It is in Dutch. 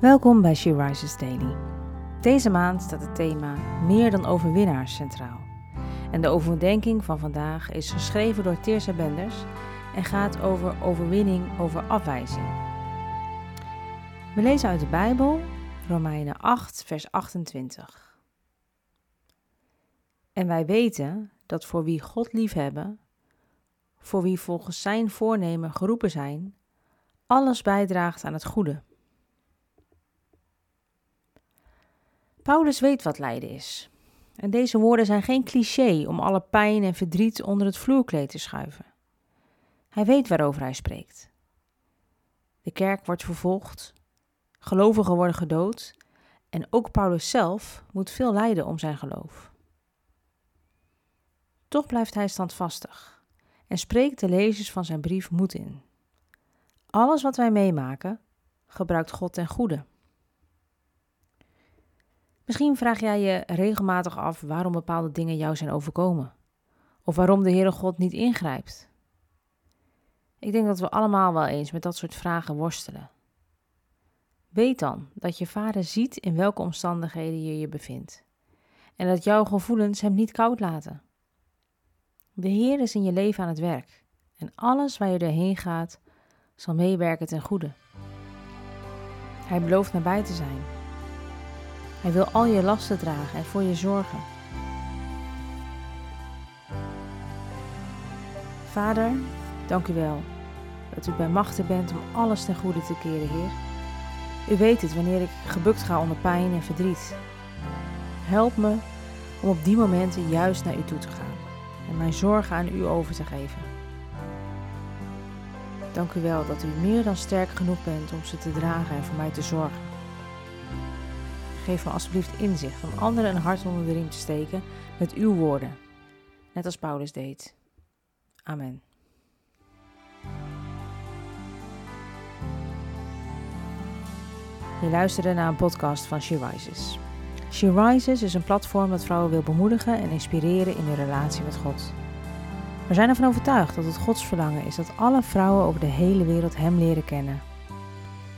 Welkom bij She Rises Daily. Deze maand staat het thema Meer dan overwinnaars centraal. En de overdenking van vandaag is geschreven door Teersa Benders en gaat over overwinning over afwijzing. We lezen uit de Bijbel, Romeinen 8, vers 28. En wij weten dat voor wie God liefhebben, voor wie volgens zijn voornemen geroepen zijn, alles bijdraagt aan het goede. Paulus weet wat lijden is. En deze woorden zijn geen cliché om alle pijn en verdriet onder het vloerkleed te schuiven. Hij weet waarover hij spreekt. De kerk wordt vervolgd, gelovigen worden gedood en ook Paulus zelf moet veel lijden om zijn geloof. Toch blijft hij standvastig en spreekt de lezers van zijn brief moed in. Alles wat wij meemaken, gebruikt God ten goede. Misschien vraag jij je regelmatig af waarom bepaalde dingen jou zijn overkomen. Of waarom de Heere God niet ingrijpt. Ik denk dat we allemaal wel eens met dat soort vragen worstelen. Weet dan dat je vader ziet in welke omstandigheden je je bevindt. En dat jouw gevoelens hem niet koud laten. De Heer is in je leven aan het werk. En alles waar je doorheen gaat, zal meewerken ten goede. Hij belooft nabij te zijn hij wil al je lasten dragen en voor je zorgen. Vader, dank u wel dat u bij machten bent om alles ten goede te keren, Heer. U weet het wanneer ik gebukt ga onder pijn en verdriet. Help me om op die momenten juist naar u toe te gaan en mijn zorgen aan u over te geven. Dank u wel dat u meer dan sterk genoeg bent om ze te dragen en voor mij te zorgen. Geef me alsjeblieft inzicht om anderen een hart onder de riem te steken met uw woorden, net als Paulus deed. Amen. Je luisterde naar een podcast van She Rises. She Rises is een platform dat vrouwen wil bemoedigen en inspireren in hun relatie met God. We zijn ervan overtuigd dat het Gods verlangen is dat alle vrouwen over de hele wereld Hem leren kennen